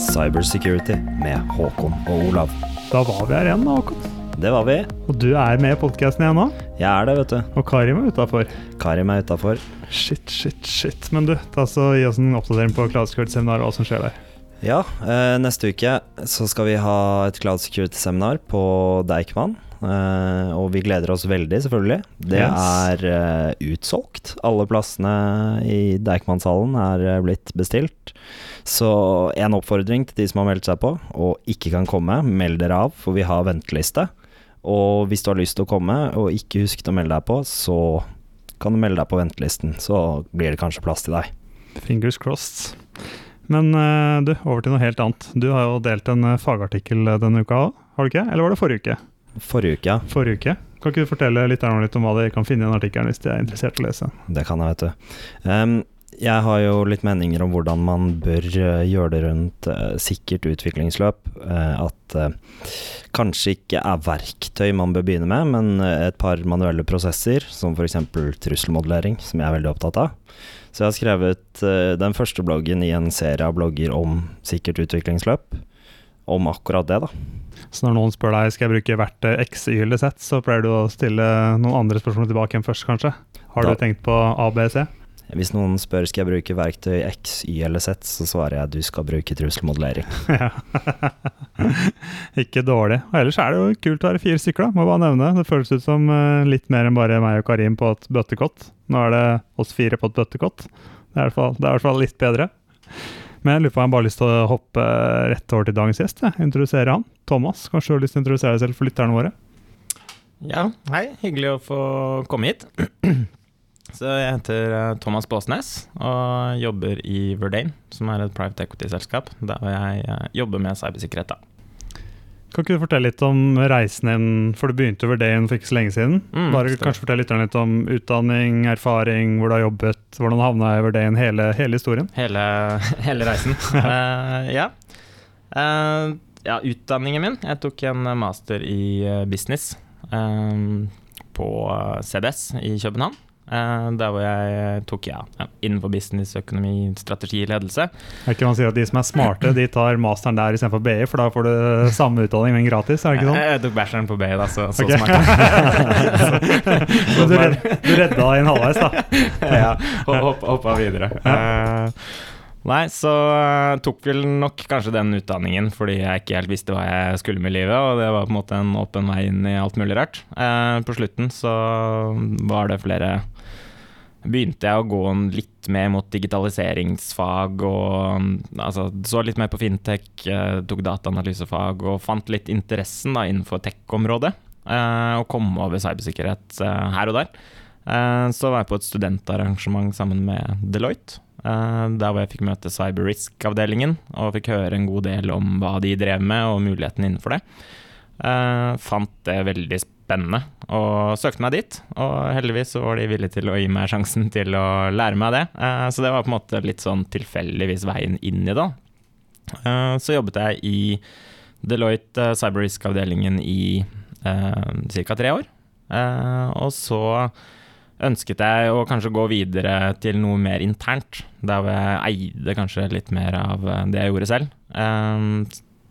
Cybersecurity med Håkon og Olav. Da var vi her igjen, da, Håkon. Det var vi. Og du er med i podkasten igjen nå? Jeg er det, vet du. Og Karim er utafor. Karim er utafor. Shit, shit, shit. Men du, ta så gi oss en oppdatering på Cloud Security-seminaret og hva som skjer der. Ja, eh, neste uke så skal vi ha et Cloud Security-seminar på Deichman. Eh, og vi gleder oss veldig, selvfølgelig. Det Yes. er eh, utsolgt. Alle plassene i Deichman-salen er eh, blitt bestilt. Så en oppfordring til de som har meldt seg på og ikke kan komme, meld dere av, for vi har venteliste. Og hvis du har lyst til å komme og ikke husket å melde deg på, så kan du melde deg på ventelisten. Så blir det kanskje plass til deg. Fingers crossed. Men du, over til noe helt annet. Du har jo delt en fagartikkel denne uka òg, har du ikke? Eller var det forrige uke? Forrige uke. Forrige uke. Kan ikke du fortelle litt, litt om hva de kan finne i den artikkelen hvis de er interessert i å lese? Det kan jeg, vet du. Um, jeg har jo litt meninger om hvordan man bør eh, gjøre det rundt uh, sikkert utviklingsløp. Uh, at uh, kanskje ikke er verktøy man bør begynne med, men et par manuelle prosesser, som f.eks. trusselmodellering, som jeg er veldig opptatt av. Så jeg har skrevet den første bloggen i en serie av blogger om sikkert utviklingsløp. Om akkurat det, da. Så når noen spør deg skal jeg bruke verktøy X, Y eller Z, så pleier du å stille noen andre spørsmål tilbake enn først, kanskje. Har Da- du tenkt på A, B, C? Hvis noen spør skal jeg bruke verktøy X, Y eller Z, så svarer jeg du skal bruke trusselmodellering. Ikke dårlig. Og ellers er det jo kult å være fire stykker, da. Må bare nevne. Det føles ut som eh, litt mer enn bare meg og Karim på et bøttekott. Nå er det oss fire på et bøttekott. Det i hvert fall, det er i hvert fall litt bedre. Men jeg lurer på om jeg bare har lyst til å hoppe rett over til dagens gjest. Jeg. Introdusere han. Thomas, kanskje du har lyst til å introdusere deg selv for lytterne våre? Ja, hei. Hyggelig å få komme hit. Så jeg heter eh, Thomas Båsnes og jobber i Verdane, som er et private equity-selskap der jeg eh, jobber med cybersikkerhet. da. Kan ikke du fortelle litt om reisen din, for du begynte over Verdane for ikke så lenge siden. Mm, Bare kanskje fortelle litt, litt om utdanning, erfaring, hvor du har jobbet, hvordan du havna i Verdane, hele, hele historien. Hele, hele reisen. uh, ja. Uh, ja, utdanningen min Jeg tok en master i eh, business eh, på CBS i København. Eh, der hvor jeg tok ja, innenfor business, økonomi, strategi, ledelse. Er ikke man sier at De som er smarte, de tar masteren der istedenfor BI, for da får du samme utdanning, men gratis? er det ikke sånn? Jeg, tok bacheloren på BI, da, så, så okay. smart. Så du, red, du redda deg inn halvveis, da. ja, og hopp, hoppa videre. Uh, nei, så eh, tok vel nok kanskje den utdanningen fordi jeg ikke helt visste hva jeg skulle med livet, og det var på en måte en åpen vei inn i alt mulig rart. Eh, på slutten så var det flere Begynte jeg å gå litt mer mot digitaliseringsfag og altså, så litt mer på fintech, eh, tok dataanalysefag og fant litt interessen da, innenfor tech-området. eh, og kom over cybersikkerhet eh, her og der. Så var jeg på et studentarrangement sammen med Deloitte. Der hvor jeg fikk møte cyberrisk-avdelingen og fikk høre en god del om hva de drev med og mulighetene innenfor det. Fant det veldig spennende og søkte meg dit. Og heldigvis var de villige til å gi meg sjansen til å lære meg det. Eh, Så det var på en måte litt sånn tilfeldigvis veien inn i det. Eh, Så jobbet jeg i Deloitte Cyber Risk-avdelingen i ca. tre år. Eh, og så ønsket jeg å kanskje gå videre til noe mer internt, der jeg eide kanskje litt mer av eh, det jeg gjorde selv.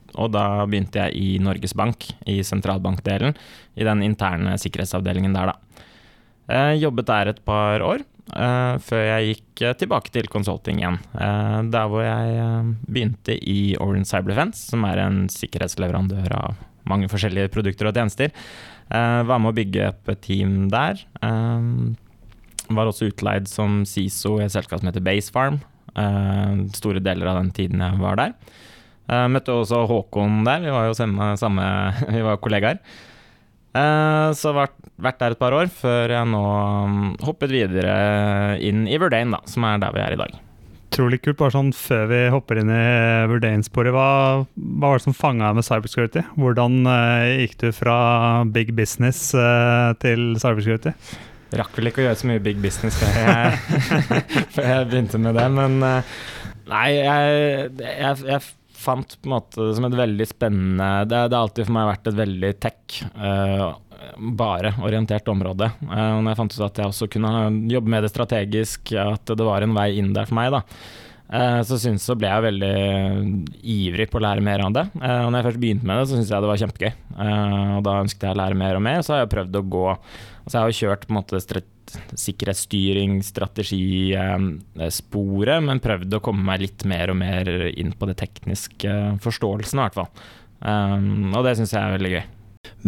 Eh, og da begynte jeg i Norges Bank, i sentralbankdelen, i den interne sikkerhetsavdelingen der, da. Jeg jobbet der et par år, eh, før jeg gikk eh, tilbake til consulting igjen. Eh, der hvor jeg eh, begynte i Orange Cyber Defense, som er en sikkerhetsleverandør av mange forskjellige produkter og tjenester. Eh, var med å bygge opp et team der. Eh, var også utleid som SISO i et selskap som heter Basefarm. Eh, store deler av den tiden jeg var der. Eh, møtte også Håkon der, vi var jo samme, samme vi var kollegaer. Eh, så vært, vært der et par år, før jeg nå mm, hoppet videre inn i Verdane, da, som er der vi er i dag. Utrolig kult. Bare sånn før vi hopper inn i vurderingssporet, hva, hva var det som fanga deg med cybersecurity? Hvordan eh, gikk du fra big business til cybersecurity? Rakk vel ikke å gjøre så mye big business før jeg, før jeg begynte med det, men Nei, jeg, jeg, jeg fant på en måte som et veldig spennende Det, har alltid for meg vært et veldig tech, uh, bare orientert område. Uh, når jeg fant ut at jeg også kunne jobbe med det strategisk, at det var en vei inn der for meg, da. eh, så, synes, så ble jeg veldig ivrig på å lære mer av det. Og når jeg først begynte med det, så syntes jeg det var kjempegøy. Og da ønsket jeg å lære mer og mer, og så har jeg prøvd å gå Altså jeg har jo kjørt på en måte sikkerhetsstyring, strategisporet, men prøvd å komme meg litt mer og mer inn på det tekniske forståelsen, i hvert fall. Um, og det syns jeg er veldig gøy.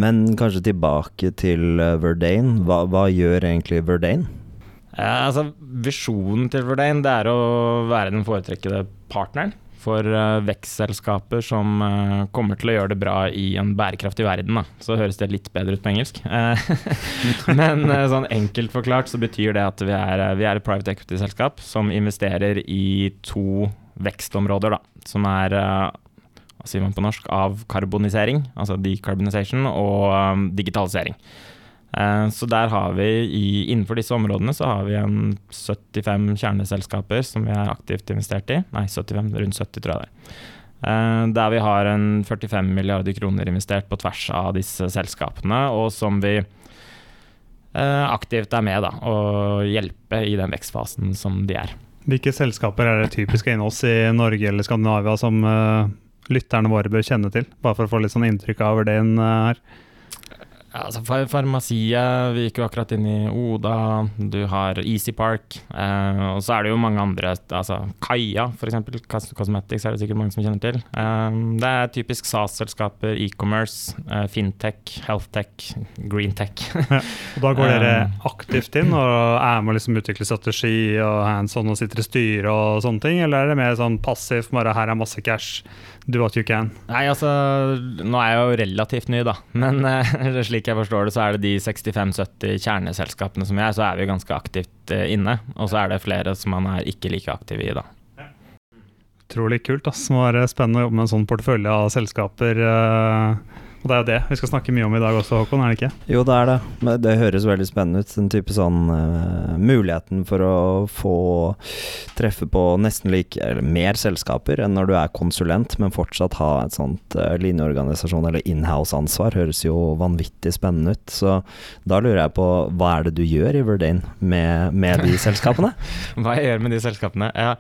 Men kanskje tilbake til Verdane. Hva, hva gjør egentlig Verdane? Eh, altså, visjonen til Verdane det er å være den foretrekkede partneren for uh, vekstselskaper som uh, kommer til å gjøre det bra i en bærekraftig verden. Da. Så høres det litt bedre ut på engelsk. Uh, men sånn enkelt forklart så betyr det at vi er, vi er et private equity-selskap som investerer i to vekstområder, da, som er hva sier man på norsk, avkarbonisering, altså decarbonization, og digitalisering. Eh, så der har vi i, innenfor disse områdene så har vi en 75 kjerneselskaper som vi er aktivt investert i. Nei, 75, rundt 70 tror jeg det er. Eh, der vi har en 45 milliarder kroner investert på tvers av disse selskapene, og som vi eh, aktivt er med da, og hjelpe i den vekstfasen som de er. Hvilke selskaper er det typiske innen oss i Norge eller Skandinavia som lytterne våre bør kjenne til? Bare for å få litt sånn inntrykk av verdien det her. Ja, altså Farmasiet, vi gikk jo akkurat inn i Oda, du har Easy Park. Eh, og så er det jo mange andre, altså Kaja f.eks., Cosmetics er det sikkert mange som kjenner til. Eh, det er typisk SAS-selskaper, e-commerce, eh, fintech, healthtech, greentech. og da går dere eh. aktivt inn og er med å liksom utvikle strategi og hands on og sitter i styret og sånne ting, eller er det mer sånn passivt, bare her er masse cash? Do what you can? Nei, altså, nå er jeg jo relativt ny, da. Men uh, slik jeg forstår det, så er det de 65-70 kjerneselskapene som jeg er, så er vi ganske aktivt uh, inne. Og så er det flere som man er ikke like aktiv i, da. Utrolig kult. Det må være spennende å jobbe med en sånn portefølje av selskaper. Uh og det er jo det vi skal snakke mye om i dag også, Håkon, er det ikke? Jo, det er det. Men det høres veldig spennende ut. Den type sånn uh, Muligheten for å få treffe på nesten like, eller mer selskaper enn når du er konsulent, men fortsatt ha et sånt uh, linjeorganisasjon eller inhouse-ansvar, høres jo vanvittig spennende ut. Så da lurer jeg på hva er det du gjør i Verdane med, med de selskapene? hva jeg gjør med de selskapene? Ja.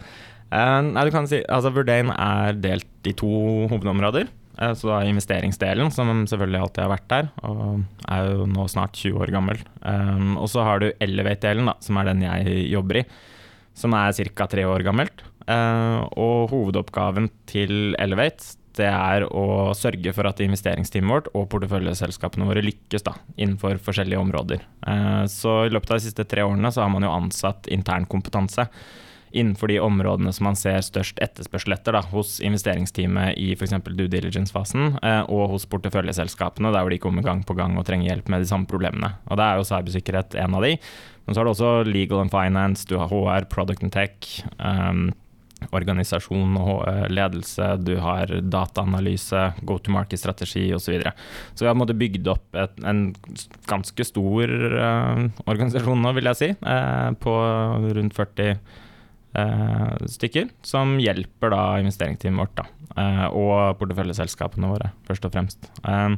Uh, nei, du kan si altså Verdane er delt i to hovedområder. Eh, så da investeringsdelen, som selvfølgelig alltid har vært der, og er jo nå snart 20 år gammel. Um, og så har du Elevate-delen, som er den jeg jobber i, som er ca. tre år gammelt. Uh, og hovedoppgaven til Elevate det er å sørge for at investeringsteamet vårt og porteføljeselskapene våre lykkes da, innenfor forskjellige områder. Uh, så i løpet av de siste tre årene så har man jo ansatt intern kompetanse innenfor de områdene som man ser størst etterspørsel etter da, hos investeringsteamet i f.eks. due diligence-fasen, eh, og hos porteføljeselskapene, der hvor de kommer gang på gang og trenger hjelp med de samme problemene. Og Da er jo cybersikkerhet en av de. Men så har du også legal and finance, du har HR, product and tech. Um, organisasjon og eh, ledelse, du har dataanalyse, go to market-strategi osv. Så, videre. så vi har måttet bygd opp et, en ganske stor uh, organisasjon nå, vil jeg si, uh, på rundt 40 eh, stykker, som hjelper da investeringsteamet vårt da, eh, og porteføljeselskapene våre, først og fremst. Eh,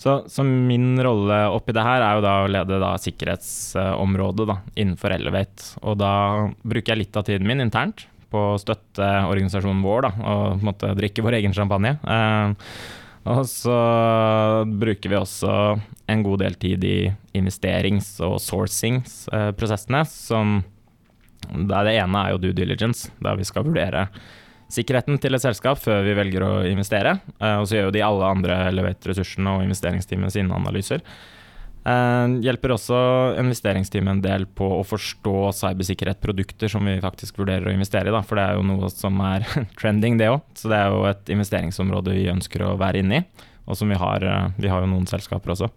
så, så, min rolle oppi det her er jo da å lede da sikkerhetsområdet da, innenfor Elevate. Og da bruker jeg litt av tiden min internt på å støtte organisasjonen vår da, og måtte drikke vår egen champagne. Eh, og så bruker vi også en god del tid i investerings- og sourcingsprosessene, som det ene er jo due diligence, der vi skal vurdere sikkerheten til et selskap før vi velger å investere. Eh, og så gjør jo de alle andre Elevate-ressursene og investeringsteamet sine analyser. Uh, hjelper også investeringsteamet en del på å forstå cybersikkerhet-produkter som vi faktisk vurderer å investere i, da, for det er jo noe som er trending, det òg. Så det er jo et investeringsområde vi ønsker å være inne i, og som vi har, uh, vi har jo noen selskaper også.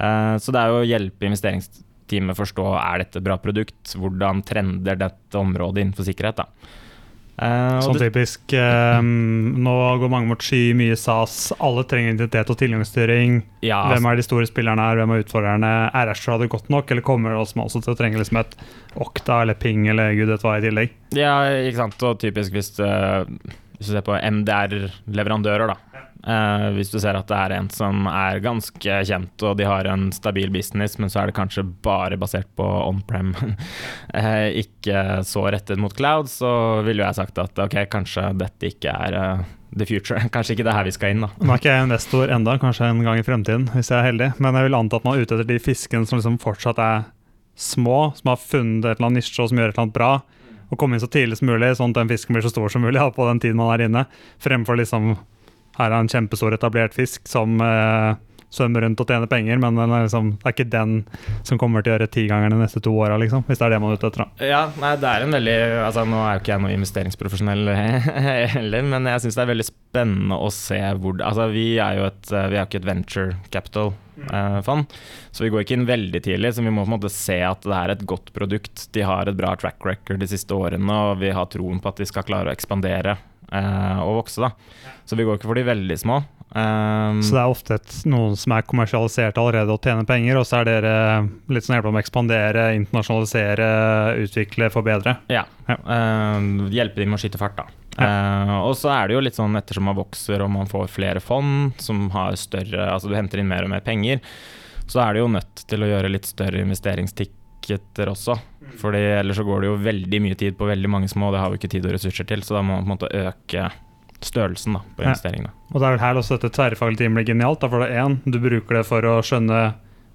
Så det er jo å hjelpe investeringsteamet teamet forstå er dette bra produkt, hvordan trender dette området innenfor sikkerhet. da. Uh, sånn typisk um, Nå går mange mot sky, mye SAS. Alle trenger identitet og tilgangsstyring. Ja, hvem er de store spillerne her, hvem er utfordrerne? Er Asher det godt nok, eller kommer det også til å trenge liksom et Okta eller Ping eller gud vet hva i tillegg? Ja, ikke sant. Og typisk hvis, uh, hvis du ser på MDR-leverandører, da. Eh, hvis du ser at det er en som er ganske kjent og de har en stabil business, men så er det kanskje bare basert på on-prem, uh, ikke så rettet mot cloud, så ville jeg sagt at ok, kanskje dette ikke er uh, the future. Kanskje ikke det er her vi skal inn, da. Nå er ikke jeg investor enda, kanskje en gang i fremtiden, hvis jeg er heldig, men jeg vil anta at man er ute etter de fiskene som liksom fortsatt er små, som har funnet et eller annet nisje og som gjør et eller annet bra og komme inn så tidlig som mulig, sånn at den fisken blir så stor som mulig ja, på den tiden man er inne. Fremfor liksom her er en kjempestor etablert fisk som eh, svømmer rundt og tjener penger, men er liksom, det er ikke den som kommer til å gjøre tigangeren de neste to åra, liksom, hvis det er det man er ute etter. Ja, nei, det er en veldig altså Nå er jo ikke jeg noe investeringsprofesjonell heller, men jeg syns det er veldig spennende å se hvor Altså, vi er jo et, vi er ikke et venture capital eh. Så vi går ikke inn veldig tidlig, så vi må på en måte se at det er et godt produkt. De har et bra track record de siste årene, og vi har troen på at de skal klare å ekspandere eh, å vokse. da. Så vi går ikke for de veldig små. Um, så det er ofte et, noen som er kommersialisert allerede og tjener penger, og så er dere litt sånn hjelpe dem å ekspandere, internasjonalisere, utvikle, forbedre? Ja. ja. Uh, hjelpe dem med å skyte fart, da. Ja. Uh, og så er det jo litt sånn ettersom man vokser og man får flere fond som har større Altså du henter inn mer og mer penger, så er det jo nødt til å gjøre litt større investeringstiketer også. Fordi ellers så går det jo veldig mye tid på veldig mange små, og det har vi ikke tid og ressurser til, så da må man på en måte øke størrelsen da, på investeringene. Ja. Og det er vel her også dette tverrfaglige teamet blir genialt. Da, for det én, du bruker det for å skjønne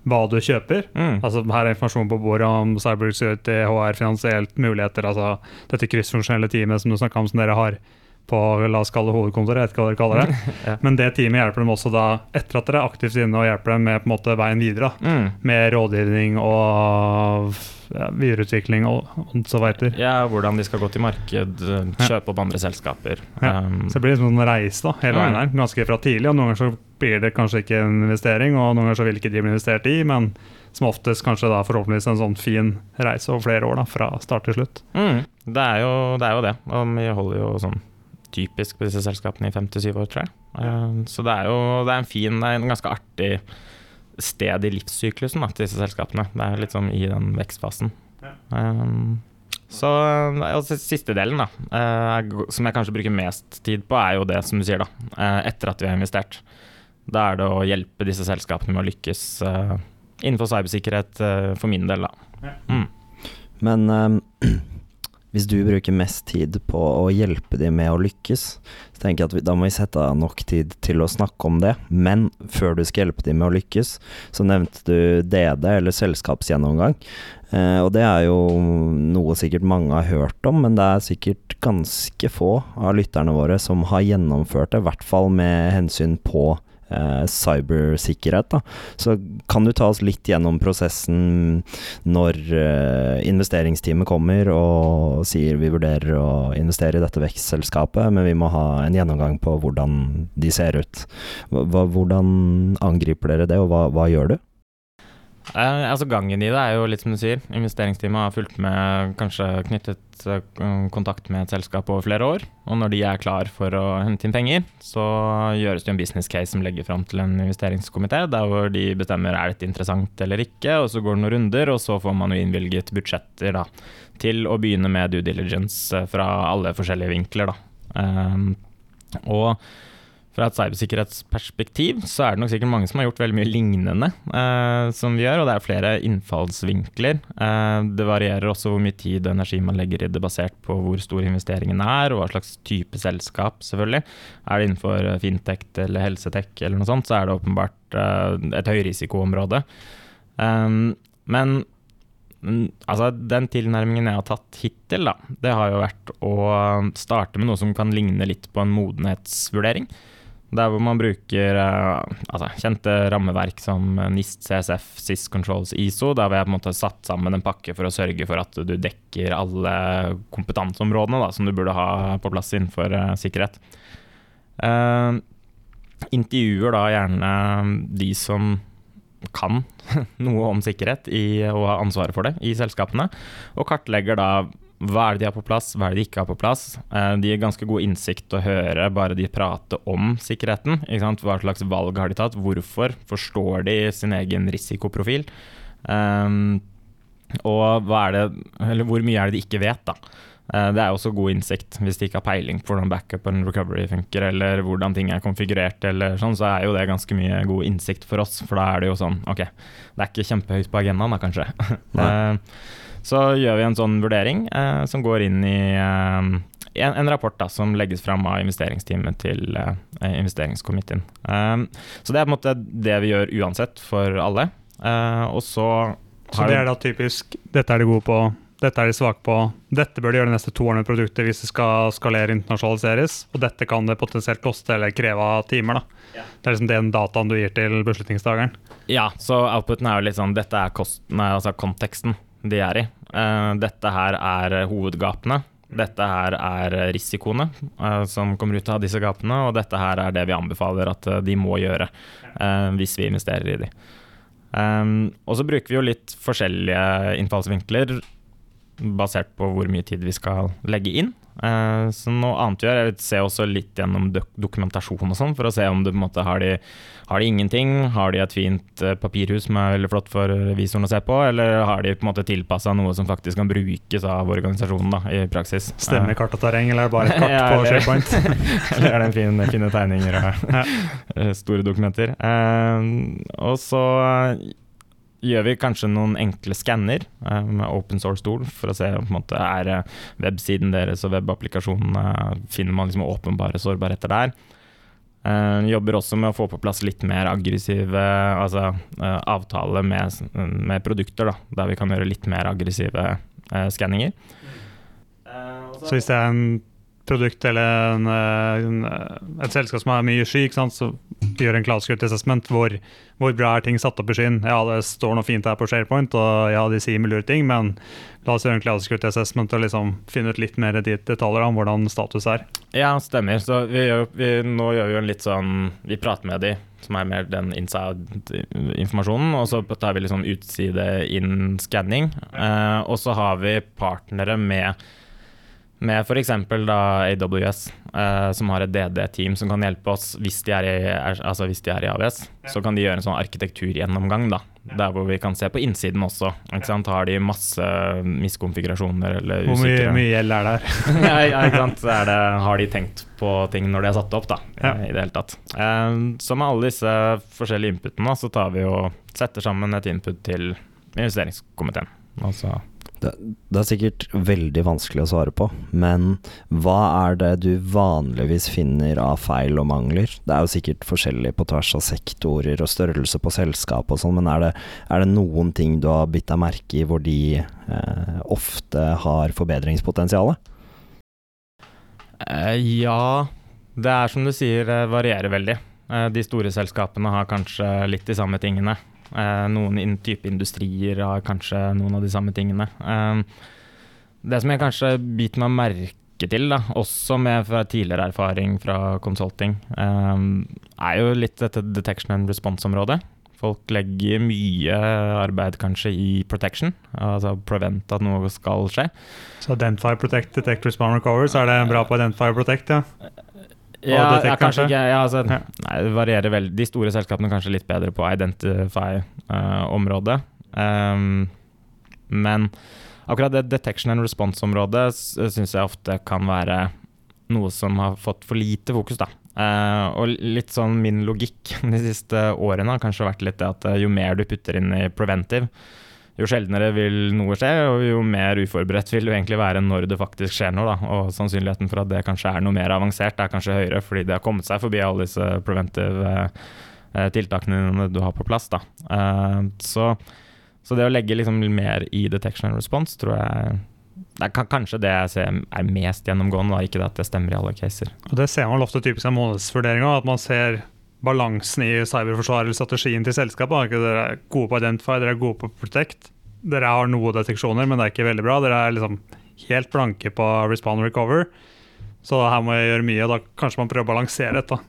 hva du kjøper. Mm. Altså Her er informasjon på bordet om cybersecurity, HR, finansielt, muligheter. altså Dette kryssfunksjonelle teamet som du snakka om, som dere har på la oss kalle hovedkontoret, jeg vet ikke hva dere kaller det. ja. Men det teamet hjelper dem også da, etter at dere er aktivt inne og hjelper dem med på en måte veien videre. Mm. Med rådgivning og ja, videreutvikling og, og så videre. Ja, hvordan de skal gå til marked, kjøpe opp andre selskaper. Ja. Um, så det blir liksom en reise da, hele veien her, ganske fra tidlig. og Noen ganger så blir det kanskje ikke en investering, og noen ganger så vil ikke de bli investert i. men som oftest kanskje da forhåpentligvis en sånn fin reise over flere år, da, fra start til slutt. Mm. Det, er jo, det, er jo, det Og vi holder jo sånn typisk på disse selskapene i fem til syv år, tror jeg. Uh, så det er jo det er en fin, det er en ganske artig sted i livssyklusen da, til disse selskapene. Det er litt sånn i den vekstfasen. Um, så Siste delen, da, uh, som jeg kanskje bruker mest tid på, er jo det som du sier, da. Uh, etter at vi har investert. Da er det å hjelpe disse selskapene med å lykkes uh, innenfor cybersikkerhet, for min del, da. Mm. Men um, hvis du bruker mest tid på å hjelpe dem med å lykkes, så tenker jeg at vi, da må vi sette av nok tid til å snakke om det. Men før du skal hjelpe dem med å lykkes, så nevnte du DD, eller selskapsgjennomgang. Eh, og det er jo noe sikkert mange har hørt om, men det er sikkert ganske få av lytterne våre som har gjennomført det, i hvert fall med hensyn på eh, cybersikkerhet. Så kan du ta oss litt gjennom prosessen når eh, investeringsteamet kommer og sier vi vurderer å investere i dette vekstselskapet, men vi må ha en gjennomgang på hvordan de ser ut. Hva, hvordan angriper dere det, og hva, hva gjør du? Eh, altså Gangen i det er jo litt som du sier. Investeringsteamet har fulgt med, kanskje knyttet eh, kontakt med et selskap over flere år. Og når de er klar for å hente inn penger, så gjøres det en business case som legger fram til en investeringskomité, der hvor de bestemmer er dette interessant eller ikke, og så går det noen runder, og så får man jo innvilget budsjetter da, til å begynne med due diligence eh, fra alle forskjellige vinkler. Da. Eh, og fra et cybersikkerhetsperspektiv så er det nok sikkert mange som har gjort veldig mye lignende eh, som vi gjør, og det er flere innfallsvinkler. Eh, det varierer også hvor mye tid og energi man legger i det, basert på hvor stor investeringen er, og hva slags type selskap, selvfølgelig. Er det innenfor eh, fintech eller helsetech eller noe sånt, så er det åpenbart eh, et høyrisikoområde. Um, men altså, den tilnærmingen jeg har tatt hittil, da, det har jo vært å starte med noe som kan ligne litt på en modenhetsvurdering. Der hvor man bruker uh, altså, kjente rammeverk som NIST, CSF, SIS Controls, ISO. Der hvor jeg på en måte satt sammen en pakke for å sørge for at du dekker alle kompetanseområdene da, som du burde ha på plass innenfor uh, sikkerhet. Uh, intervjuer da gjerne de som kan noe om sikkerhet i, og har ansvaret for det i selskapene, og kartlegger da hva er det de har på plass, hva er det de ikke har på plass? Eh, de gir ganske god innsikt å høre bare de prater om sikkerheten. Hva slags valg har de tatt, hvorfor? Forstår de sin egen risikoprofil? Um, og det, hvor mye er det de ikke vet, da? Eh, det er også god innsikt. Hvis de ikke har peiling på hvordan backup og recovery funker, eller hvordan ting er konfigurert, eller sånn, så er jo det ganske mye god innsikt for oss. For da er det jo sånn OK, det er ikke kjempehøyt på agendaen da, kanskje. Eh, så gjør vi en sånn vurdering eh, som går inn i eh, en, en, rapport da, som legges fram av investeringsteamet til eh, investeringskomiteen. så det er på en måte det vi gjør uansett for alle. og så Så det er da typisk Dette er de gode på, dette er de svake på. Dette bør de gjøre de neste to årene med produktet hvis det skal skalere internasjonaliseres. Og dette kan det potensielt koste eller kreve av timer. da. Ja. Det er liksom den dataen du gir til beslutningstakeren. Ja, så outputen er jo litt sånn Dette er kosten, altså konteksten de er i. Uh, dette her er hovedgapene. Dette her er risikoene uh, som kommer ut av disse gapene, og dette her er det vi anbefaler at uh, de må gjøre hvis vi investerer i de. Og så bruker vi jo litt forskjellige innfallsvinkler basert på hvor mye tid vi skal legge inn. Uh, så noe annet vi gjør, jeg ser også litt gjennom dok dokumentasjon og sånn, for å se om det på en måte har de, har de ingenting, har de et fint uh, papirhus som er veldig flott for revisoren å se på, eller har de på en måte tilpassa noe som faktisk kan brukes av organisasjonen da, i praksis. Stemmer uh, kart og terreng, eller bare et kart ja, på SharePoint? eller er det en fin, fine tegninger og store dokumenter. og så gjør vi kanskje noen enkle skanner uh, med open source-stol for å se på en måte er uh, websiden deres og webapplikasjonene Finner man liksom åpenbare sårbarheter der? Uh, jobber også med å få på plass litt mer aggressive altså, uh, avtale med, med, produkter, da, der vi kan gjøre litt mer aggressive skanninger. Så hvis det er en produkt eller en, eh, en, eh, et selskap som har mye sky, så gjør en cloud assessment. Hvor, hvor, bra er ting satt opp i skyen? Ja, det står noe fint her på SharePoint, og ja, de sier lure ting, men la oss gjøre en cloud assessment og liksom finne ut litt mer detaljer om hvordan status er. Ja, stemmer. Så vi gjør, vi, nå gjør vi jo en litt sånn Vi prater med de som er mer den inside-informasjonen. Og så tar vi liksom utside-in-skanning. Eh, og så har vi partnere med med f.eks. AWS, eh, som har et DD-team som kan hjelpe oss hvis de er i, altså hvis de er i AWS. Så kan de gjøre en sånn arkitekturgjennomgang, da, der hvor vi kan se på innsiden også. Ikke sant? Har de masse miskonfigurasjoner eller usikre Hvor mye, mye gjeld er der? ja, ja, ikke sant? Det, har de tenkt på ting når de har satt opp, da, ja. i det hele tatt. Eh, så med alle disse forskjellige inputene, så tar vi og setter sammen et input til investeringskomiteen. Altså det, det, er sikkert veldig vanskelig å svare på, men hva er det du vanligvis finner av feil og mangler? Det er jo sikkert forskjellig på tvers av sektorer og størrelse på selskap og sånn, men er det, er det, noen ting du har bitt deg merke i hvor de eh, ofte har forbedringspotensial? Eh, ja, det er som du sier, varierer veldig. Eh, de store selskapene har kanskje litt de samme tingene. Eh, noen type industrier har kanskje noen av de samme tingene. Eh, det som jeg kanskje biter meg merke til, da, også med tidligere erfaring fra consulting, eh, er jo litt dette detection and response-området. Folk legger mye arbeid kanskje i protection, altså prevent at noe skal skje. Så identify, protect, detect, respond, recover, så er det bra på identify protect, ja? Ja, ja, kanskje ikke. Ja, altså, nei, det varierer veldig. De store selskapene er kanskje litt bedre på identify-området. Uh, um, men akkurat det detection and response-området syns jeg ofte kan være noe som har fått for lite fokus, da. Uh, og litt sånn min logikk de siste årene har kanskje vært litt det at jo mer du putter inn i preventive, jo sjeldnere vil noe skje, og jo mer uforberedt vil det egentlig være når det faktisk skjer noe. Da. Og sannsynligheten for at det kanskje er noe mer avansert, er kanskje høyere, fordi det har kommet seg forbi alle disse preventive eh, tiltakene du har på plass. Da. Eh, så, så, det å legge liksom mer i detection and response, tror jeg det er kanskje det jeg ser er mest gjennomgående, da. ikke det at det stemmer i alle caser. Og Det ser man ofte typisk av månedsvurderinga, at man ser balansen i cyberforsvar eller strategien til selskapet. Dere er gode på Identify, dere er gode på Protect. Dere har noe deteksjoner, men det er ikke veldig bra. Dere er liksom helt blanke på Respond Recover. Så her må jeg gjøre mye, og da kanskje man prøver å balansere dette.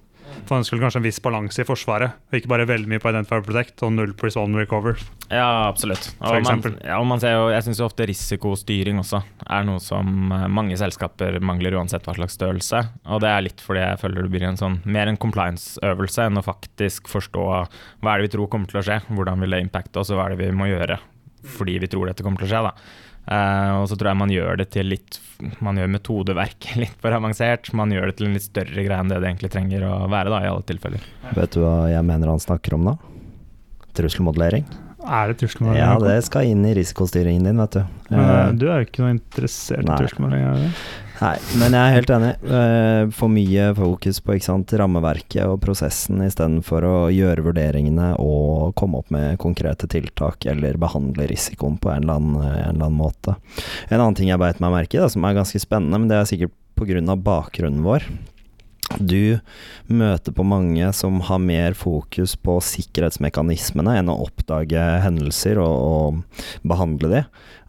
For ønsker kanskje en viss balanse i Forsvaret, og ikke bare veldig mye på Identify Protect og null Respond Recover. Ja, absolutt. Og man, ja, man ser jo, jeg syns ofte risikostyring også er noe som eh, mange selskaper mangler uansett hva slags størrelse. Og det er litt fordi jeg føler det blir en sånn, mer en compliance-øvelse enn å faktisk forstå hva er det vi tror kommer til å skje, hvordan vil det impacte oss, og hva er det vi må gjøre fordi vi tror dette kommer til å skje. da. Eh, og så tror jeg man gjør det til litt Man gjør metodeverket litt for avansert. Man gjør det til en litt større greie enn det det egentlig trenger å være, da, i alle tilfeller. Vet du hva jeg mener han snakker om da? Trusselmodellering. Er det trusselmodellering? Ja, det skal inn i risikostyringen din, vet du. Men, eh, Eh, du er jo ikke noe interessert i Nei. Nei, men jeg er helt enig. Eh, For mye fokus på sant, rammeverket og prosessen istedenfor å gjøre vurderingene og komme opp med konkrete tiltak eller behandle risikoen på en eller annen, en eller annen måte. En annen ting jeg beit meg merke i, som er ganske spennende, men det er sikkert pga. bakgrunnen vår. Du møter på mange som har mer fokus på sikkerhetsmekanismene enn å oppdage hendelser og, og behandle de.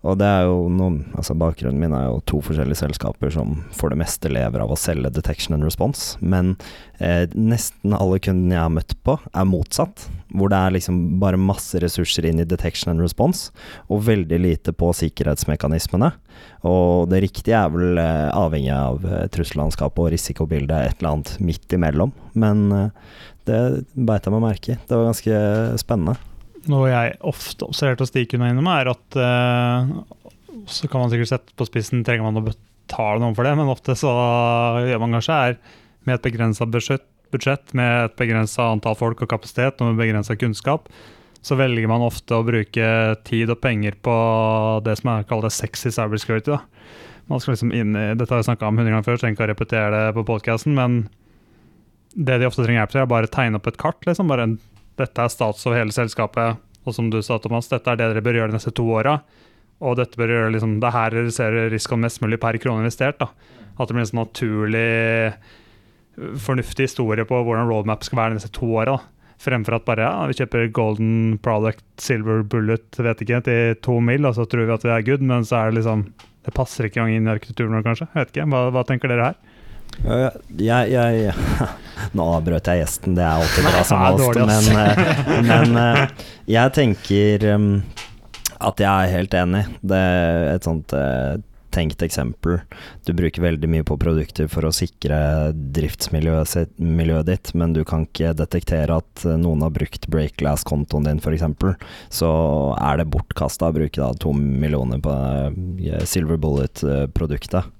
Og det er jo noen Altså bakgrunnen min er jo to forskjellige selskaper som for det meste lever av å selge detection and response, men eh, nesten alle kundene jeg har møtt på, er motsatt. Hvor det er liksom bare masse ressurser inn i detection and response, og veldig lite på sikkerhetsmekanismene. Og det riktige er vel eh, avhengig av eh, trussellandskapet og risikobildet, et eller annet midt imellom. Men eh, det beit jeg meg merke i. Det var ganske spennende. Noe jeg ofte observerte hos de kundene innom, er at uh, Så kan man sikkert sette på spissen, trenger man å betale noen for det, men ofte så gjør man kanskje er med et begrensa budsjett, med et begrensa antall folk og kapasitet og med begrensa kunnskap, så velger man ofte å bruke tid og penger på det som er kalt sexy cybersecurity. Da. Man skal liksom inn i, Dette har jeg snakka om hundre ganger før, så jeg å repetere det på podkasten, men det de ofte trenger hjelp til, er bare å tegne opp et kart. liksom bare en dette er stats over hele selskapet, og som du sa, Thomas, dette er det dere bør gjøre de neste to åra. Og dette bør gjøre liksom, det her reduserer risikoen mest mulig per krone investert. da. At det blir en sånn naturlig, fornuftig historie på hvordan roadmap skal være de neste to åra. Fremfor at bare ja, vi kjøper golden product, silver bullet, vet ikke, til to mil, og så tror vi at det er good, men så er det liksom Det passer ikke engang inn i arkitekturen vår, kanskje. Vet ikke, hva, hva tenker dere her? Øh, Jeg, jeg Nå avbrøt jeg gjesten, det er alltid bra som host, men, eh, men uh, jeg tenker um, at jeg er helt enig. Det er et sånt uh, tenkt eksempel. Du bruker veldig mye på produkter for å sikre driftsmiljøet ditt, men du kan ikke detektere at noen har brukt breakglass-kontoen din, f.eks. Så er det bortkasta å bruke da to millioner på Silver Bullet-produktet.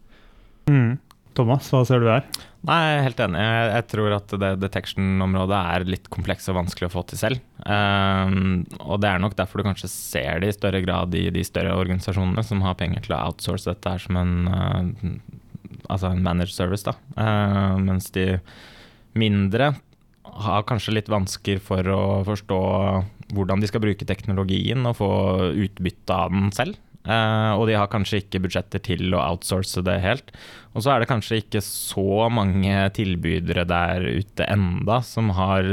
Thomas, hva ser du her? Nei, jeg er helt enig. Jeg, tror at det detection-området er litt kompleks og vanskelig å få til selv. Um, og det er nok derfor du kanskje ser det i større grad i de større organisasjonene som har penger til å outsource dette her som en, uh, altså en managed service. Da. Uh, mens de mindre har kanskje litt vansker for å forstå hvordan de skal bruke teknologien og få utbytte av den selv. Eh, og de har kanskje ikke budsjetter til å outsource det helt. Og så er det kanskje ikke så mange tilbydere der ute enda som har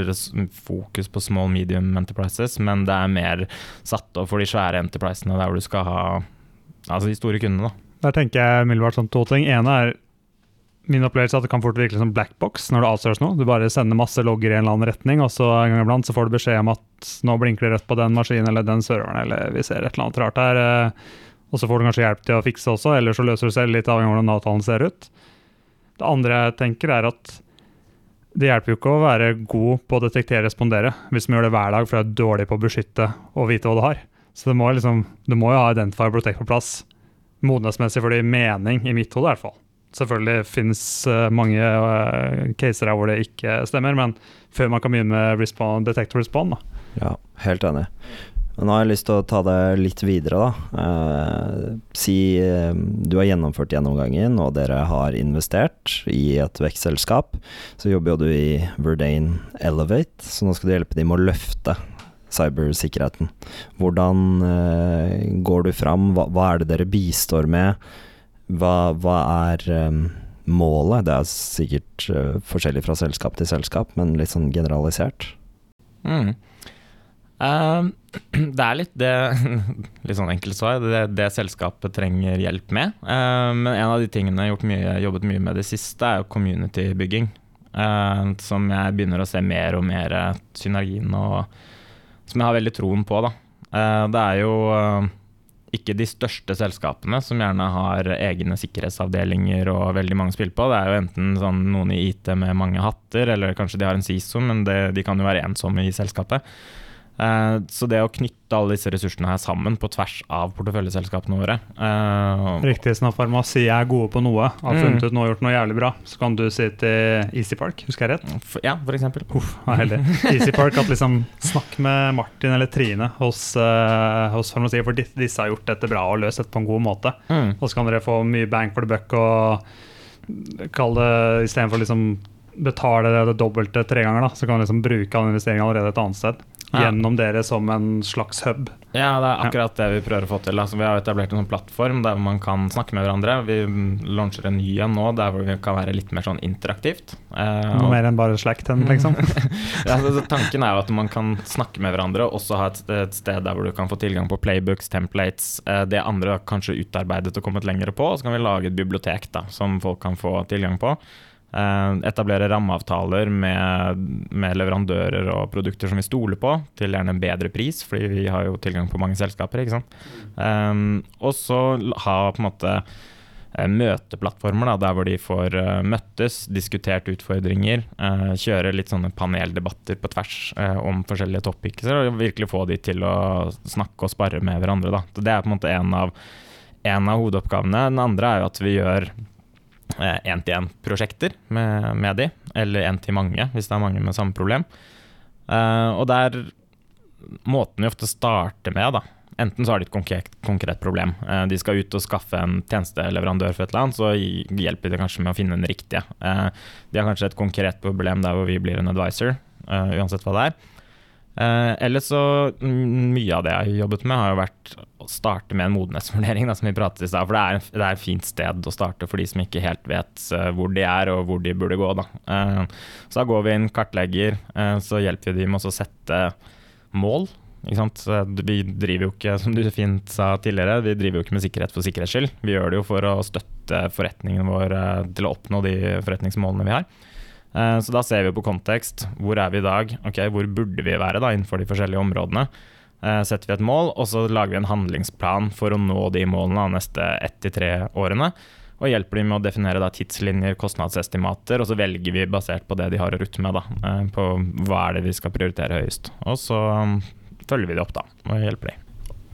fokus på small medium enterprises, men det er mer satt opp for de svære enterprisene der hvor du skal ha altså de store kundene. da. Der tenker jeg umiddelbart sånn to ting. ene er min opplevelse at det kan fort virke som black box når du outsourcer noe. Du bare sender masse logger i en eller annen retning, og så en gang iblant så får du beskjed om at nå blinker det rødt på den maskinen eller den serveren, eller vi ser et eller annet rart her. Og så får du kanskje hjelp til å fikse også, eller så løser du selv, litt av hvordan avtalen ser ut. Det andre jeg tenker er at det hjelper jo ikke å være god på å detektere og respondere hvis vi gjør det hver dag for du er dårlig på å beskytte og vite hva du har. Så du må liksom, må jo ha Identify og Protect på plass modenhetsmessig for det gir mening, i mitt hode i hvert fall. Selvfølgelig finnes eh, mange uh, caser her hvor det ikke stemmer, men før man kan begynne med respond, detect og respond, da. Ja, helt enig. Men nå har jeg lyst til å ta det litt videre, da. Eh, si eh, du har gjennomført gjennomgangen, og dere har investert i et vekstselskap. Så jobber jo du i Verdane Elevate, så nå skal du hjelpe dem med å løfte cybersikkerheten. Hvordan eh, går du fram? Hva, hva er det dere bistår med? Hva, hva er eh, målet? Det er sikkert eh, forskjellig fra selskap til selskap, men litt sånn generalisert. Mm. Ehm, det er litt det Litt sånn enkelt svar. Det, det selskapet trenger hjelp med. Ehm, men en av de tingene jeg har mye, jobbet mye med det siste, er jo community-bygging. Ehm, som jeg begynner å se mer og mer synergien og Som jeg har veldig troen på, da. Uh, det er jo uh, ikke de største selskapene som gjerne har egne sikkerhetsavdelinger og veldig mange spill på. Det er jo enten sånn noen i IT med mange hatter, eller kanskje de har en CISO, men det, de kan jo være ensomme i selskapet. Eh, så det å knytte alle disse ressursene her sammen på tvers av porteføljeselskapene våre uh, Riktig, så når farmasi er gode på noe, har Mm. funnet ut noe og gjort noe jævlig bra, så kan du si til Easy Park, husker jeg rett? f- Ja, for eksempel. Uff, heldig. Easy Park at liksom Snakk med Martin eller Trine hos, uh, hos farmasi, for dis- disse har gjort dette bra og løst dette på en god måte. Mm. Og så kan dere få mye bang for the buck og kall det istedenfor liksom betale det, det dobbelte tre ganger, da, så kan du liksom bruke all investeringen allerede et annet sted. Ja. Gjennom dere som en slags hub. Ja, det er akkurat det vi prøver å få til. Altså, vi har etablert en sånn plattform der man kan snakke med hverandre. Vi launcher en ny en nå der hvor vi kan være litt mer sånn interaktivt. Eh, Noe mer enn bare slack ten, liksom. ja, så, så tanken er jo at man kan snakke med hverandre og også ha et, et sted der hvor du kan få tilgang på playbooks, templates, eh, det andre har kanskje utarbeidet og kommet lenger på, og så kan vi lage et bibliotek da, som folk kan få tilgang på. Eh, etablere rammeavtaler med, med leverandører og produkter som vi stoler på, til gjerne en bedre pris, fordi vi har jo tilgang på mange selskaper. ikke sant? Um, og så ha på en måte eh, møteplattformer da, der hvor de får møttes, diskutert utfordringer, uh, kjøre litt sånne paneldebatter på tvers uh, om forskjellige topics, og virkelig få de til å snakke og spare med hverandre. Da. Det er på en måte en av, en av hovedoppgavene. Den andre er jo at vi gjør én-til-én-prosjekter med, med de, eller én til mange, hvis det er mange med samme problem. Uh, og der Måten vi ofte starter med, da, Enten så har de et konkret, konkret problem. Uh, de skal ut og skaffe en tjenesteleverandør for et eller annet, så hjelper det kanskje med å finne den riktige. Uh, de har kanskje et konkret problem der hvor vi blir en advisor, eh, uansett hva det er. Eh, ellers så Mye av det jeg har jobbet med, har jo vært å starte med en modenhetsvurdering, da, som vi pratet i sted, For det er, det er et fint sted å starte for de som ikke helt vet uh, hvor de er og hvor de burde gå. Da. Eh, så da går vi inn, kartlegger, så hjelper vi dem med å sette mål. Vi driver jo ikke, som du fint sa tidligere, vi driver jo ikke med sikkerhet for sikkerhets skyld. Vi gjør det jo for å støtte forretningen vår til å oppnå de forretningsmålene vi har. Eh, Så da ser vi på kontekst. Hvor er vi i dag? Ok, Hvor burde vi være da innenfor de forskjellige områdene? Eh, Setter vi et mål, og så lager vi en handlingsplan for å nå de målene de neste ett til tre årene. Og hjelper de med å definere da tidslinjer, kostnadsestimater, og så velger vi basert på det de har å rutte med. da, eh, På hva er det vi skal prioritere høyest. Og så um, følger vi det opp da, og hjelper de.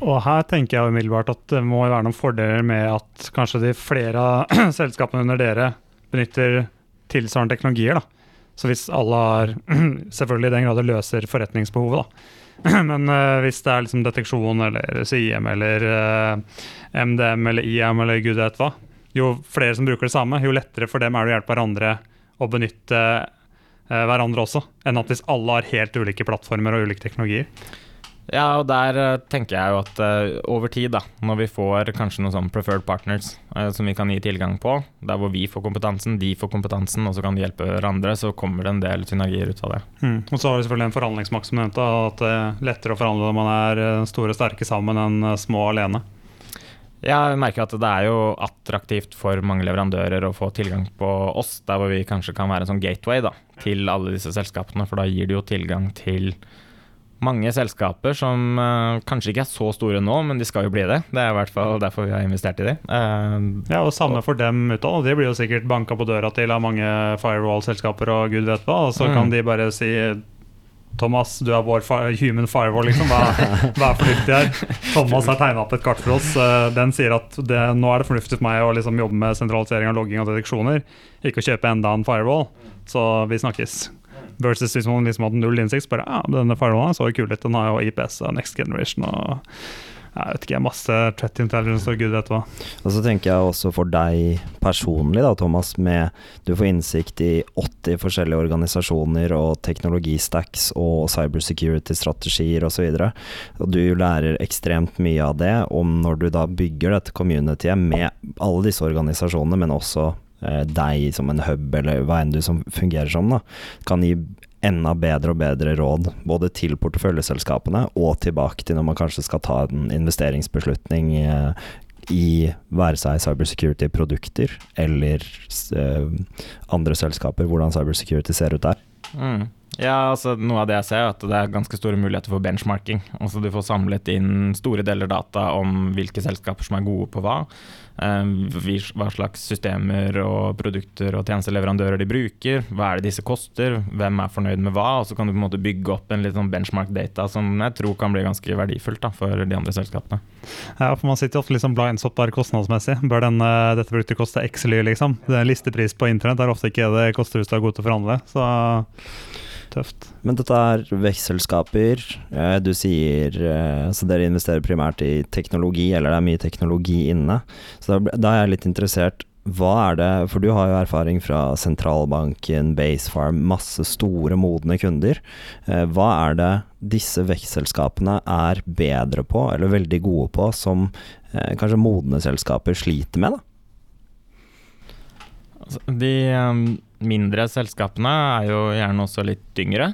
Og her tenker jeg umiddelbart at det må være noen fordeler med at kanskje de flere av selskapene under dere benytter tilsvarende teknologier. da. Så hvis alle har Selvfølgelig i den grad det løser forretningsbehovet, da. Men uh, hvis det er liksom deteksjon eller CIM eller uh, MDM eller IM eller gud vet hva, jo flere som bruker det samme, jo lettere for dem er det å hjelpe hverandre å benytte uh, hverandre også, enn at hvis alle har helt ulike plattformer og ulike teknologier. Ja, og der eh, tenker jeg jo at uh, over tid, da, når vi får kanskje noen sånn preferred partners uh, som vi kan gi tilgang på, der hvor vi får kompetansen, de får kompetansen, og så kan de hjelpe hverandre, så kommer det en del synergier ut av det. Mm. Og så har vi selvfølgelig en forhandlingsmakt som nevnte, at det er lettere å forhandle når man er store og sterke sammen enn små alene. Jeg merker at det er jo attraktivt for mange leverandører å få tilgang på oss, der hvor vi kanskje kan være en sånn gateway da, til alle disse selskapene, for da gir det jo tilgang til mange selskaper som uh, kanskje ikke er så store nå, men de skal jo bli det. Det er i hvert fall derfor vi har investert i de. Uh, Ja, og samme for dem utad. De blir jo sikkert banka på døra til av mange firewall-selskaper og gud vet hva, og så Mm. kan de bare si Thomas, du er vår human firewall, liksom. Hva, hva er fornuftig her? Thomas har tegna opp et kart for oss. eh, Den sier at det, nå er det fornuftig for meg å liksom jobbe med sentralisering av logging og deteksjoner, ikke å kjøpe enda en firewall. Så vi snakkes. Versus hvis man liksom hadde null innsikt, bare ja, denne firewallen så kul ut, den har jo IPS og Next Generation og jeg vet ikke, masse threat intelligence og gud vet hva. Og så tenker jeg også for deg personlig, da, Thomas, med du får innsikt i 80 forskjellige organisasjoner og teknologistacks og cybersecurity-strategier osv. Og, så og du lærer ekstremt mye av det om når du da bygger dette communityet med alle disse organisasjonene, men også eh, deg som en hub, eller hva enn du som fungerer som, da, kan gi enda bedre og bedre råd, både til porteføljeselskapene og tilbake til når man kanskje skal ta en investeringsbeslutning eh, i være seg cybersecurity-produkter eller eh, andre selskaper, hvordan cybersecurity ser ut der. Mm. Ja, altså Noe av det jeg ser, er at det er ganske store muligheter for benchmarking. Altså Du får samlet inn store deler data om hvilke selskaper som er gode på hva. Eh, hva slags systemer og produkter og tjenesteleverandører de bruker. Hva er det disse koster, hvem er fornøyd med hva. Og så kan du på en måte bygge opp en litt sånn benchmark-data som jeg tror kan bli ganske verdifullt da, for de andre selskapene. Ja, for Man sitter ofte liksom blindspot bare kostnadsmessig. Bør denne, dette produktet koste x ly, liksom? Det er listepris på internett er ofte ikke det koster hvis du er god til å forhandle. Så tøft. Men dette er vekstselskaper. Eh, du sier eh, Så dere investerer primært i teknologi, eller det er mye teknologi inne. Så da, da er jeg litt interessert. Hva er det For du har jo erfaring fra sentralbanken, Basefarm, masse store, modne kunder. Eh, hva er det disse vekstselskapene er bedre på, eller veldig gode på, som kanskje modne selskaper sliter med? da? Altså, de um mindre selskapene er jo gjerne også litt yngre.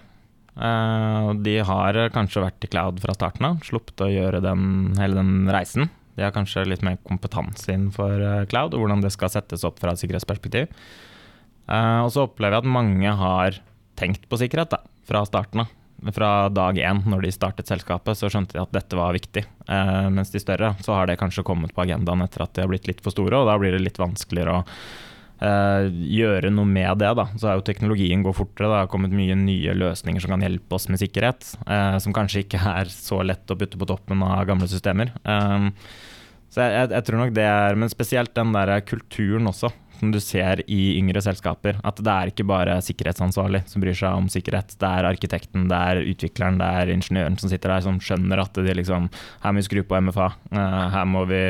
De har kanskje vært i cloud fra starten av, sluppet å gjøre den, hele den reisen. De har kanskje litt mer kompetanse innenfor uh, cloud og hvordan det skal settes opp fra et sikkerhetsperspektiv. Uh, og så opplever jeg at mange har tenkt på sikkerhet da, fra starten av. Fra dag én, når de startet selskapet, så skjønte de at dette var viktig. mens de større, så har det kanskje kommet på agendaen etter at de har blitt litt for store, og da blir det litt vanskeligere å Uh, gjøre noe med det. da, Så er jo teknologien går fortere. Det har kommet mye nye løsninger som kan hjelpe oss med sikkerhet. Eh, som kanskje ikke er så lett å putte på toppen av gamle systemer. Eh, så jeg, jeg, jeg, tror nok det er Men spesielt den der kulturen også som du ser i yngre selskaper. At det er ikke bare sikkerhetsansvarlig som bryr seg om sikkerhet. Det er arkitekten, det er utvikleren, det er ingeniøren som sitter der som skjønner at de liksom Her må vi skru på MFA. Eh, her må vi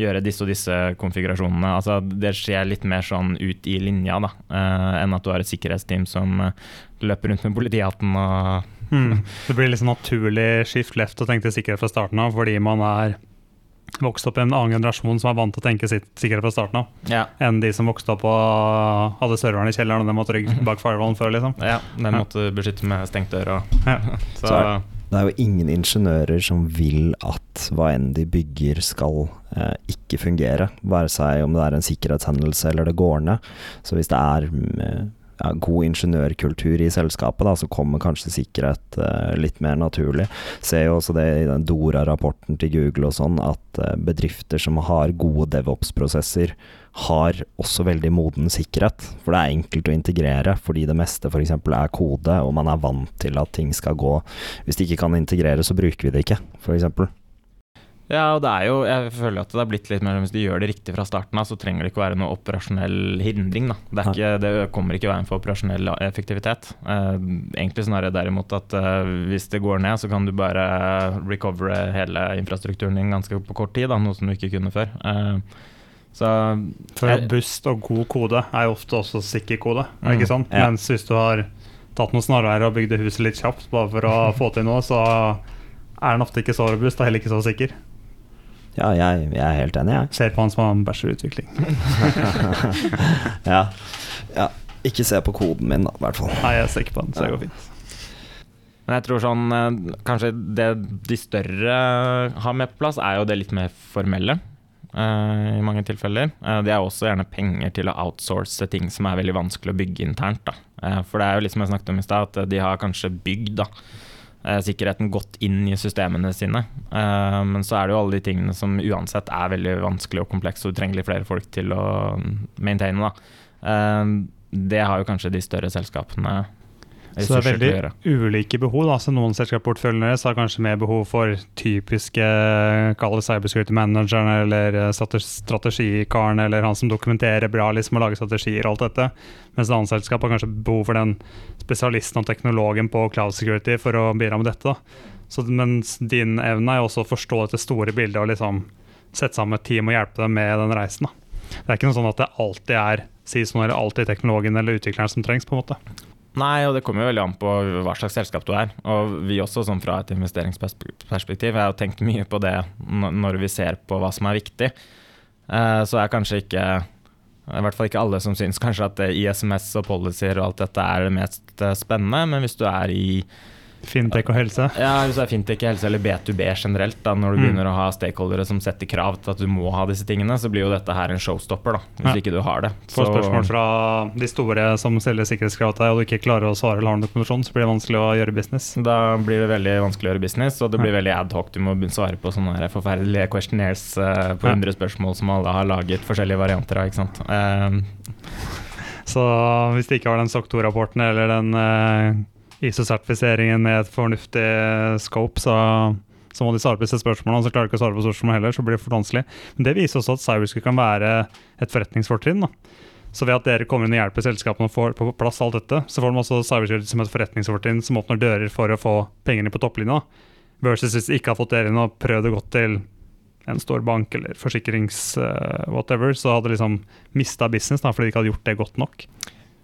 gjøre disse og disse konfigurasjonene. Altså, det skjer litt mer sånn ut i linja da, eh, enn at du har et sikkerhetsteam som eh, løper rundt med politihatten og hmm. Det blir sånn naturlig skift left og tenkte sikkerhet fra starten av, fordi man er vokst opp i en annen generasjon som er vant til å tenke sikkerhet fra starten av, ja. enn de som vokste opp og hadde serveren i kjelleren og de måtte rygge bak firewallen før. liksom. Ja, de måtte beskytte med stengt dør. Og, ja. så, så er, det er jo ingen ingeniører som vil at hva enn de bygger skal eh, ikke fungere, være seg om det er en sikkerhetshendelse eller det går ned. Så hvis det er eh, ja, god ingeniørkultur i selskapet, da, så kommer kanskje sikkerhet uh, litt mer naturlig. Ser jo også det i den Dora-rapporten til Google og sånn, at uh, bedrifter som har gode devops-prosesser, har også veldig moden sikkerhet. For det er enkelt å integrere, fordi det meste f.eks. er kode, og man er vant til at ting skal gå Hvis det ikke kan integrere, så bruker vi det ikke, f.eks. Ja, og det er jo, jeg føler at det har blitt litt mer Hvis de gjør det riktig fra starten av, så trenger det ikke være noe operasjonell hindring. Det, ikke, det kommer ikke veien for operasjonell effektivitet. Eh, egentlig snarere derimot at eh, hvis det går ned, så kan du bare recovere hele infrastrukturen din ganske på kort tid, da, noe som du ikke kunne før. Eh, så, for robust og god kode er jo ofte også sikker kode, mm, ikke sånn? Ja. Mens hvis du har tatt noen snarveier og bygd huset litt kjapt bare for å få til noe, så er den ofte ikke så robust og heller ikke så sikker. Ja, jeg, jeg, er helt enig, jeg. Ser på han som har en bachelorutvikling. ja. ja. Ikke se på koden min, da, i hvert fall. Nei, jeg ser ikke på den, så det går fint. Men jeg tror sånn eh, Kanskje det de større har med på plass, er jo det litt mer formelle. Uh, I mange tilfeller. Uh, de er også gjerne penger til å outsource ting som er veldig vanskelig å bygge internt. Da. Uh, for det er jo litt som jeg snakket om i stad, at de har kanskje bygd da, Eh, sikkerheten godt inn i systemene sine. Eh, men så er det jo alle de tingene som uansett er veldig vanskelig og komplekse, og du trenger litt flere folk til å maintaine. Da. Eh, det har jo kanskje de større selskapene så det er veldig ulike behov. Da. Så noen selskapsporteføljene deres har kanskje mer behov for typiske kall cybersecurity manageren eller eh, strategikaren eller han som dokumenterer bra liksom, og lager strategier og alt dette. Mens et annet selskap har kanskje behov for den spesialisten og teknologen på cloud security for å bidra med dette. Så, mens din evne er jo også å forstå dette store bildet og liksom sette sammen et team og hjelpe dem med den reisen. Da. Det er ikke noe sånn at det alltid er CISO eller alltid teknologen eller utvikleren som trengs. på en måte. Nei, og det kommer jo veldig an på hva slags selskap du er. Og vi også, sånn fra et investeringsperspektiv, jeg har tenkt mye på det når vi ser på hva som er viktig. Eh, så er kanskje ikke i hvert fall ikke alle som syns kanskje at ISMS og policyer og alt dette er det mest eh, spennende, men hvis du er i Fintech og helse. Ja, Hvis det er fintech, helse eller B2B generelt, da, når du Mm. begynner å ha stakeholdere som setter krav til at du må ha disse tingene, så blir jo dette her en showstopper, da, hvis Ja. ikke du har det. Får Så- spørsmål fra de store som selger sikkerhetskrav til deg, og du ikke klarer å svare eller har noen dokumentasjon, så blir det vanskelig å gjøre business. Da blir det veldig vanskelig å gjøre business, og det blir Ja. veldig adhoc. Du må begynne å svare på sånne her forferdelige questionnaires eh, på Ja. 100 spørsmål som alle har laget forskjellige varianter av. ikke sant? Eh, Så hvis de ikke har den SOC 2-rapporten eller den eh, ISO-sertifiseringen med et fornuftig scope, så, så må de svare på disse spørsmålene. Og så klarer de ikke å svare på spørsmålene heller, så blir det for vanskelig. Men det viser også at cybersecurity kan være et forretningsfortrinn. da. Så ved at dere kommer inn og hjelper selskapene å få på plass alt dette, så får de også cybersecurity som et forretningsfortrinn som åpner dører for å få pengene på topplinja. Versus hvis de ikke har fått dere inn og prøvd å gå til en stor bank eller forsikrings-whatever, så hadde de liksom mista business da, fordi de ikke hadde gjort det godt nok.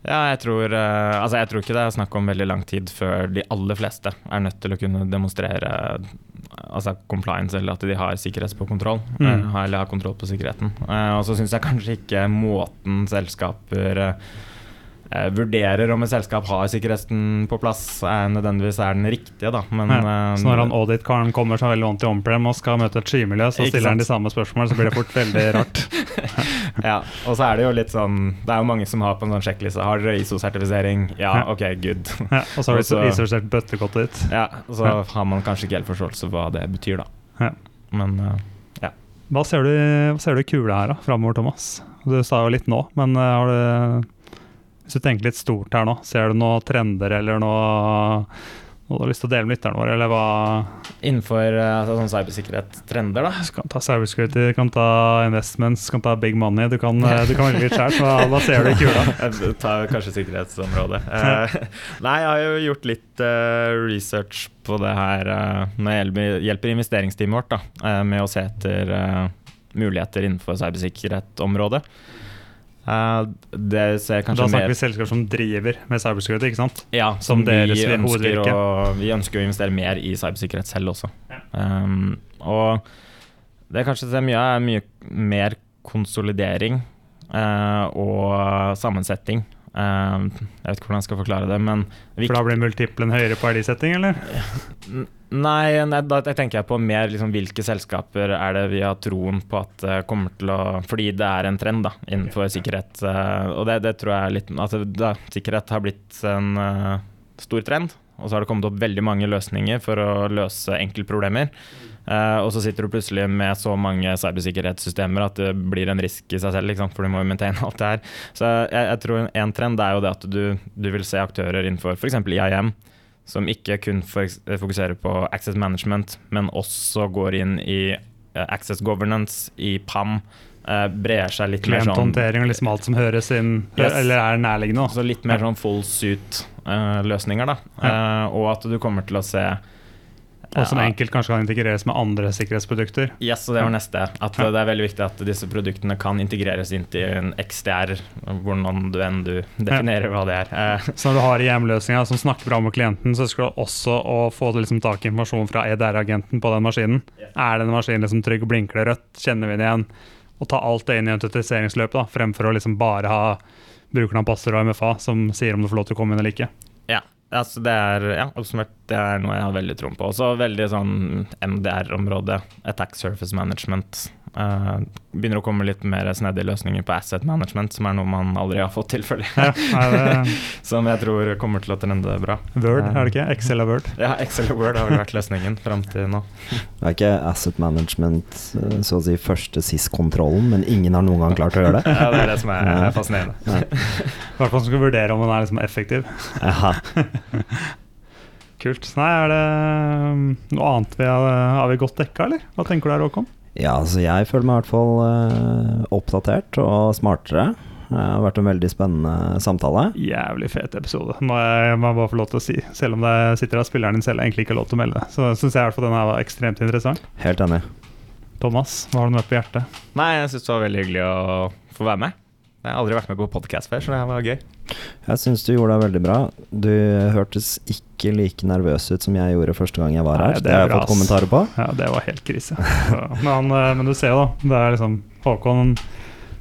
Ja, jeg tror, eh, altså jeg tror ikke det er snakk om veldig lang tid før de aller fleste er nødt til å kunne demonstrere altså compliance, eller at de har sikkerhet på kontroll. Mm. eh, eller har kontroll på sikkerheten. Eh, og så syns jeg kanskje ikke måten selskaper vurderer om et selskap har sikkerheten på plass, er nødvendigvis er den riktige, da. Men ja. Så når han audit-karen kommer som veldig vant i on-prem og skal møte et skymiljø, så stiller han de samme spørsmålene, så blir det fort veldig rart. Ja, og så er det jo litt sånn Det er jo mange som har på en sånn sjekkliste Har dere ISO-sertifisering? Ja, Ja. ok, good. Ja, og så har du ISO-sertifisert bøttekottet ditt. Ja, og så har man kanskje ikke helt forståelse for hva det betyr, da. Ja. Men ja. Hva ser du, hva ser du i kula her da, framover, Thomas? Du sa jo litt nå, men eh, har du Hvis du tenker litt stort her nå, ser du noen trender eller noe noe du har lyst til å dele med lytterne våre, eller hva innenfor eh, altså, sånn cybersikkerhet, trender, da Du kan ta cybersecurity, du kan ta investments, du kan ta big money. Du kan, eh, du kan velge litt sjøl. Hva, hva ser du i kula? Jeg tar kanskje sikkerhetsområdet. Eh, nei, jeg har jo gjort litt eh, research på det her når jeg hjelper, investeringsteamet vårt da, med å se etter muligheter innenfor cybersikkerhetsområdet. Det ser Da snakker mer vi selskaper som driver med cybersikkerhet, ikke sant? Ja, Som som, deres vi ønsker, å, vi ønsker å investere mer i cybersikkerhet selv også. Ja. Um, og det er kanskje det er mye, mye mer konsolidering uh, og sammensetting. Eh, jeg vet ikke hvordan jeg skal forklare det, men For da blir multiplen høyere på verdisetting, eller? Nei, nei da tenker jeg på mer liksom, hvilke selskaper er det vi har troen på at det kommer til å Fordi det er en trend da, innenfor sikkerhet. eh, og det, det tror jeg er litt At da, Sikkerhet har blitt en uh, stor trend. Og så har det kommet opp veldig mange løsninger for å løse enkeltproblemer. Uh, og så sitter du plutselig med så mange cybersikkerhetssystemer at det blir en risk i seg selv, liksom, for du må jo maintaine alt det her. Så jeg, jeg tror en trend er jo det at du, du vil se aktører innenfor f.eks. IIM som ikke kun fokuserer på access management, men også går inn i eh, access governance, i PAM. eh, brer seg litt mer sånn Klienthåndtering og liksom alt som høres inn, Yes. eller er nærliggende. Altså litt mer sånn full suit-løsninger, da. Eh, og at du kommer til å se Og som enkelt kanskje kan integreres med andre sikkerhetsprodukter. Yes, og det var neste. At det er veldig viktig at disse produktene kan integreres inn til en XDR, hvordan du enn du definerer hva det er. Eh, Så når du har IM-løsninga som snakker bra med klienten, så skal du også få liksom tak i informasjon fra EDR-agenten på den maskinen. Er den maskinen liksom trygg, blinker det rødt, kjenner vi den igjen? Og ta alt det inn i autentiseringsløpet, da, fremfor å liksom bare ha brukeren av passord og MFA som sier om du får lov til å komme inn eller ikke. Altså det er ja, oppsummert, det er noe jeg har veldig troen på. Også veldig sånn MDR-område, Attack Surface Management. Eh, begynner å komme litt mer snedige løsninger på asset management, som er noe man aldri har fått til, før. Ja, Som jeg tror kommer til å trende bra. Word, er det ikke? Excel og Word. Ja, Excel og Word har vel vært løsningen fram til nå. Det er ikke asset management, eh, så å si første SIS-kontrollen, men ingen har noen gang klart å gjøre det. Ja, det er det som er Ja. fascinerende. I hvert fall skal vi vurdere om den er liksom effektiv. Aha. Kult. Nei, er det um, noe annet vi har, har vi godt dekka, eller? Hva tenker du her, Håkon? Ja, altså jeg føler meg i hvert fall eh, oppdatert og smartere. Det har vært en veldig spennende samtale. Jævlig fet episode, må jeg, må jeg bare få lov til å si. Selv om det sitter der spilleren din selv egentlig ikke har lov til å melde det. Så syns jeg i hvert fall den her var ekstremt interessant. Helt enig. Thomas, hva har du med på hjertet? Nei, jeg syns det var veldig hyggelig å få være med. Jeg har aldri vært med på podkast før, så det var gøy. Jeg syns du gjorde deg veldig bra. Du hørtes ikke like nervøs ut som jeg gjorde første gang jeg var Nei, her. det Det er har jeg bra, fått kommentarer på. Ja, det var helt krise. Så, men, eh, men du ser jo, da. Det er liksom Håkon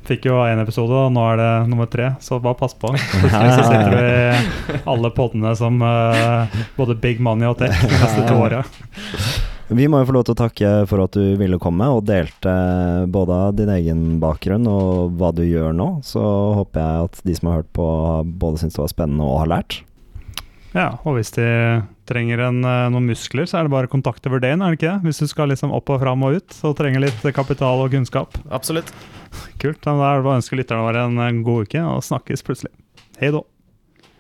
Fikk jo én episode, og nå er det nummer tre, så bare pass på. Plutselig så sitter vi i alle podene som uh, både Big Money og Tech de neste to åra. Vi må jo få lov til å takke for at du ville komme og delte både din egen bakgrunn og hva du gjør nå. Så håper jeg at de som har hørt på, både syns det var spennende og har lært. Ja, og hvis de trenger en, eh, noen muskler, så er det bare å kontakte Verdane, er det ikke det? Hvis du skal liksom opp og fram og ut og trenger litt kapital og kunnskap. Absolutt. Kult. Da er det bare å ønske lytterne våre en god uke, og snakkes plutselig. Hei da.